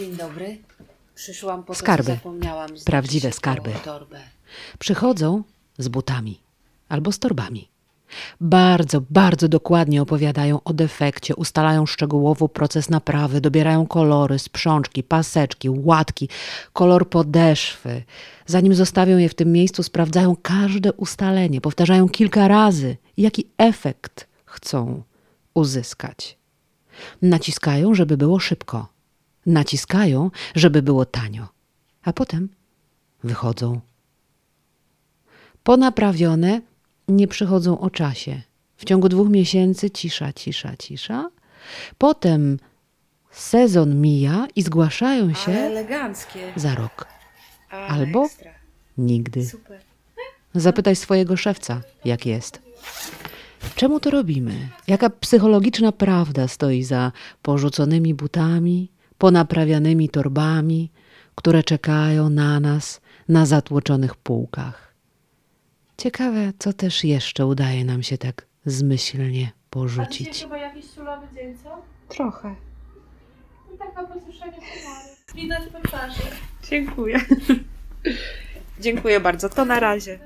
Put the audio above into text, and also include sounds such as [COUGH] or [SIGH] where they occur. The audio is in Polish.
Dzień dobry. Przyszłam po Skarby. zapomniałam. Prawdziwe skarby. Torbę. Przychodzą z butami albo z torbami. Bardzo, bardzo dokładnie opowiadają o defekcie, ustalają szczegółowo proces naprawy, dobierają kolory, sprzączki, paseczki, łatki, kolor podeszwy. Zanim zostawią je w tym miejscu, sprawdzają każde ustalenie, powtarzają kilka razy, jaki efekt chcą uzyskać. Naciskają, żeby było szybko. Naciskają, żeby było tanio. A potem wychodzą. Ponaprawione nie przychodzą o czasie. W ciągu dwóch miesięcy cisza, cisza, cisza. Potem sezon mija i zgłaszają się za rok. Ale Albo- Ekstra. Nigdy. Super. Zapytaj swojego szewca, jak jest. Czemu to robimy? Jaka psychologiczna prawda stoi za porzuconymi butami, ponaprawianymi torbami, które czekają na nas na zatłoczonych półkach? Ciekawe, co też jeszcze udaje nam się tak zmyślnie A porzucić. chyba jakiś surowy dzień, co? Trochę. To tak na pomary. Widać po twarzy. Dziękuję. [LAUGHS] Dziękuję bardzo. To na razie.